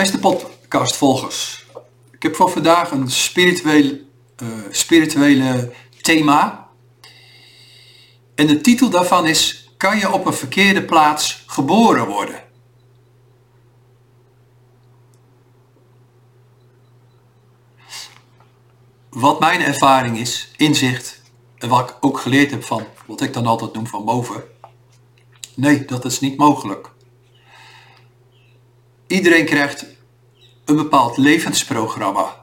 Beste podcastvolgers, ik heb voor vandaag een spiritueel, eh, spirituele thema. En de titel daarvan is, kan je op een verkeerde plaats geboren worden? Wat mijn ervaring is, inzicht, en wat ik ook geleerd heb van, wat ik dan altijd noem van boven. Nee, dat is niet mogelijk. Iedereen krijgt een bepaald levensprogramma.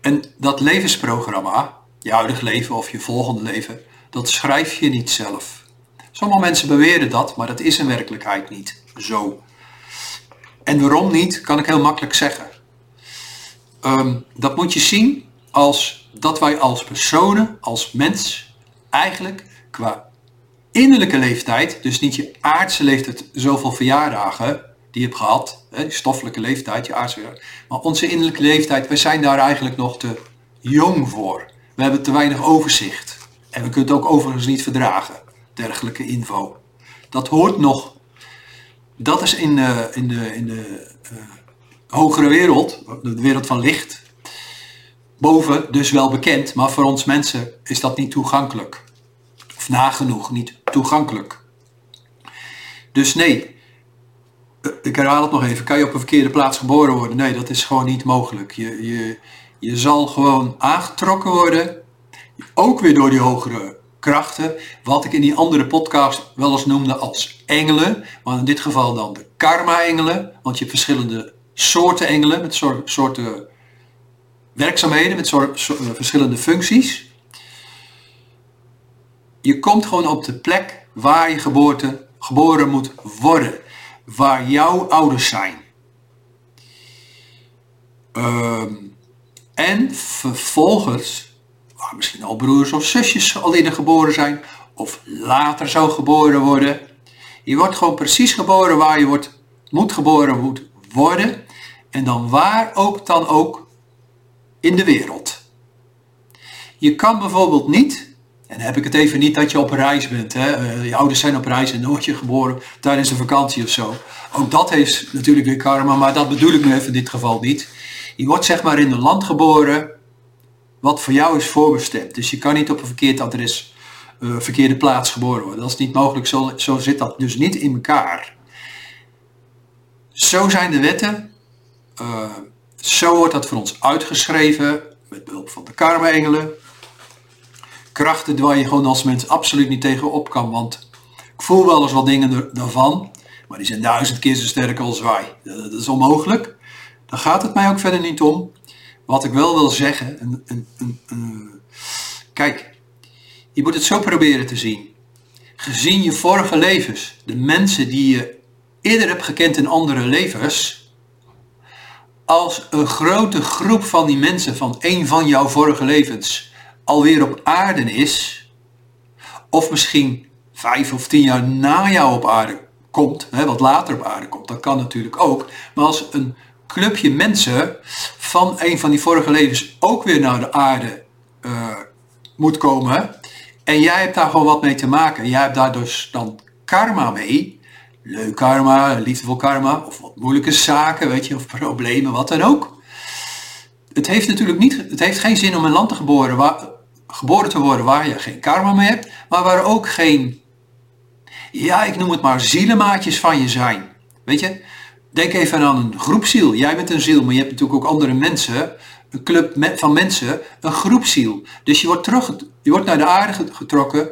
En dat levensprogramma, je huidig leven of je volgende leven, dat schrijf je niet zelf. Sommige mensen beweren dat, maar dat is in werkelijkheid niet zo. En waarom niet, kan ik heel makkelijk zeggen. Um, dat moet je zien als dat wij als personen, als mens, eigenlijk qua innerlijke leeftijd, dus niet je aardse leeftijd, zoveel verjaardagen die je hebt gehad, stoffelijke leeftijd, je aardse maar onze innerlijke leeftijd, wij zijn daar eigenlijk nog te jong voor. We hebben te weinig overzicht. En we kunnen het ook overigens niet verdragen, dergelijke info. Dat hoort nog. Dat is in, uh, in de, in de uh, hogere wereld, de wereld van licht, boven dus wel bekend, maar voor ons mensen is dat niet toegankelijk. Of nagenoeg niet toegankelijk. Dus nee, eh, ik herhaal het nog even, kan je op een verkeerde plaats geboren worden? Nee, dat is gewoon niet mogelijk. Je, je, je zal gewoon aangetrokken worden, ook weer door die hogere krachten, wat ik in die andere podcast wel eens noemde als engelen, maar in dit geval dan de karma-engelen, want je hebt verschillende soorten engelen met soorten werkzaamheden met eh, verschillende functies. Je komt gewoon op de plek waar je geboorte, geboren moet worden. Waar jouw ouders zijn. Ehm, en vervolgens, waar misschien al broers of zusjes al eerder geboren zijn, of later zou geboren worden. Je wordt gewoon precies geboren waar je wordt, moet geboren moet worden. En dan waar ook dan ook in de wereld. Je kan bijvoorbeeld niet, en dan heb ik het even niet dat je op reis bent, hè, eh, je ouders zijn op reis en nooit je geboren tijdens een vakantie of zo. Ook dat heeft natuurlijk weer karma, maar dat bedoel ik nu even in dit geval niet. Je wordt zeg maar in een land geboren wat voor jou is voorbestemd. Dus je kan niet op een verkeerd adres, uh, verkeerde plaats geboren worden. Dat is niet mogelijk, zo, zo zit dat dus niet in elkaar. Zo zijn de wetten. Uh, zo wordt dat voor ons uitgeschreven met behulp van de karma-engelen. Krachten waar je gewoon als mens absoluut niet tegenop kan, want ik voel wel eens wat dingen daarvan, maar die zijn duizend keer zo sterk als wij. Dat is onmogelijk. Daar gaat het mij ook verder niet om. Wat ik wel wil zeggen, kijk, je moet het zo proberen te zien. Gezien je vorige levens, de mensen die je eerder hebt gekend in andere levens, als een grote groep van die mensen van een van jouw vorige levens alweer op aarde is, of misschien vijf of tien jaar na jou op aarde komt, hè, wat later op aarde komt, dat kan natuurlijk ook, maar als een clubje mensen van een van die vorige levens ook weer naar de aarde uh, moet komen, en jij hebt daar gewoon wat mee te maken, jij hebt daar dus dan karma mee, leuk karma, liefdevol karma, of wat moeilijke zaken, weet je, of problemen, wat dan ook. Het heeft natuurlijk niet, het heeft geen zin om een land te geboren, waar, geboren te worden waar je geen karma mee hebt, maar waar ook geen, ja, ik noem het maar zielenmaatjes van je zijn. Weet je, denk even aan een groepziel. Jij bent een ziel, maar je hebt natuurlijk ook andere mensen, een club van mensen, een groepziel. Dus je wordt, terug, je wordt naar de aarde getrokken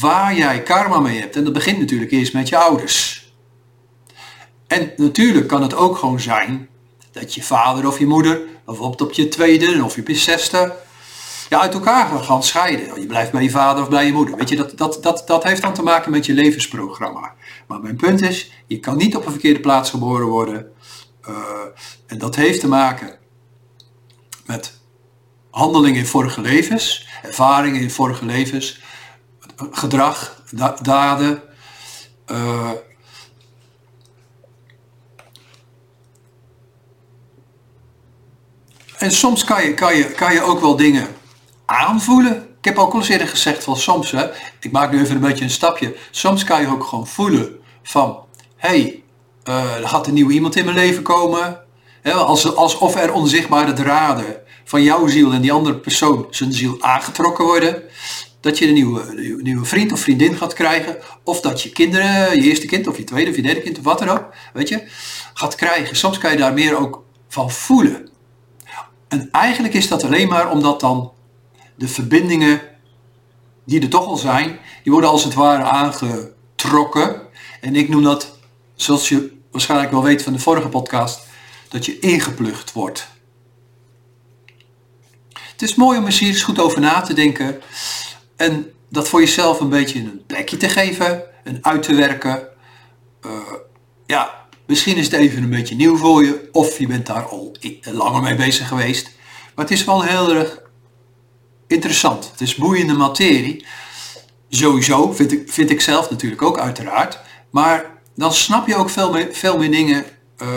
waar jij karma mee hebt. En dat begint natuurlijk eerst met je ouders. En natuurlijk kan het ook gewoon zijn dat je vader of je moeder, bijvoorbeeld op je tweede of je zesde, ja, uit elkaar gaan scheiden. Je blijft bij je vader of bij je moeder. Weet je, dat, dat, dat, dat heeft dan te maken met je levensprogramma. Maar mijn punt is, je kan niet op een verkeerde plaats geboren worden. Uh, en dat heeft te maken met handelingen in vorige levens, ervaringen in vorige levens, gedrag, da daden, uh, En soms kan je, kan, je, kan je ook wel dingen aanvoelen. Ik heb ook al eens eerder gezegd van soms, hè, ik maak nu even een beetje een stapje. Soms kan je ook gewoon voelen van, hé, hey, uh, er gaat een nieuw iemand in mijn leven komen. als, alsof er onzichtbare draden van jouw ziel en die andere persoon zijn ziel aangetrokken worden. Dat je een nieuwe, nieuwe vriend of vriendin gaat krijgen. Of dat je kinderen, je eerste kind of je tweede of je derde kind of wat dan ook, weet je, gaat krijgen. Soms kan je daar meer ook van voelen. En eigenlijk is dat alleen maar omdat dan de verbindingen die er toch al zijn, die worden als het ware aangetrokken. En ik noem dat, zoals je waarschijnlijk wel weet van de vorige podcast, dat je ingeplucht wordt. Het is mooi om eens eens goed over na te denken en dat voor jezelf een beetje een plekje te geven en uit te werken. Uh, ja, misschien is het even een beetje nieuw voor je of je bent daar al langer mee bezig geweest. Maar het is wel heel erg interessant. Het is boeiende materie. Sowieso, vind ik, vind ik zelf natuurlijk ook uiteraard. Maar dan snap je ook veel meer, veel meer dingen. Uh,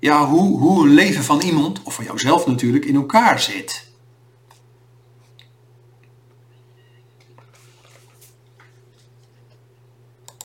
ja, hoe, hoe een leven van iemand, of van jouzelf natuurlijk, in elkaar zit.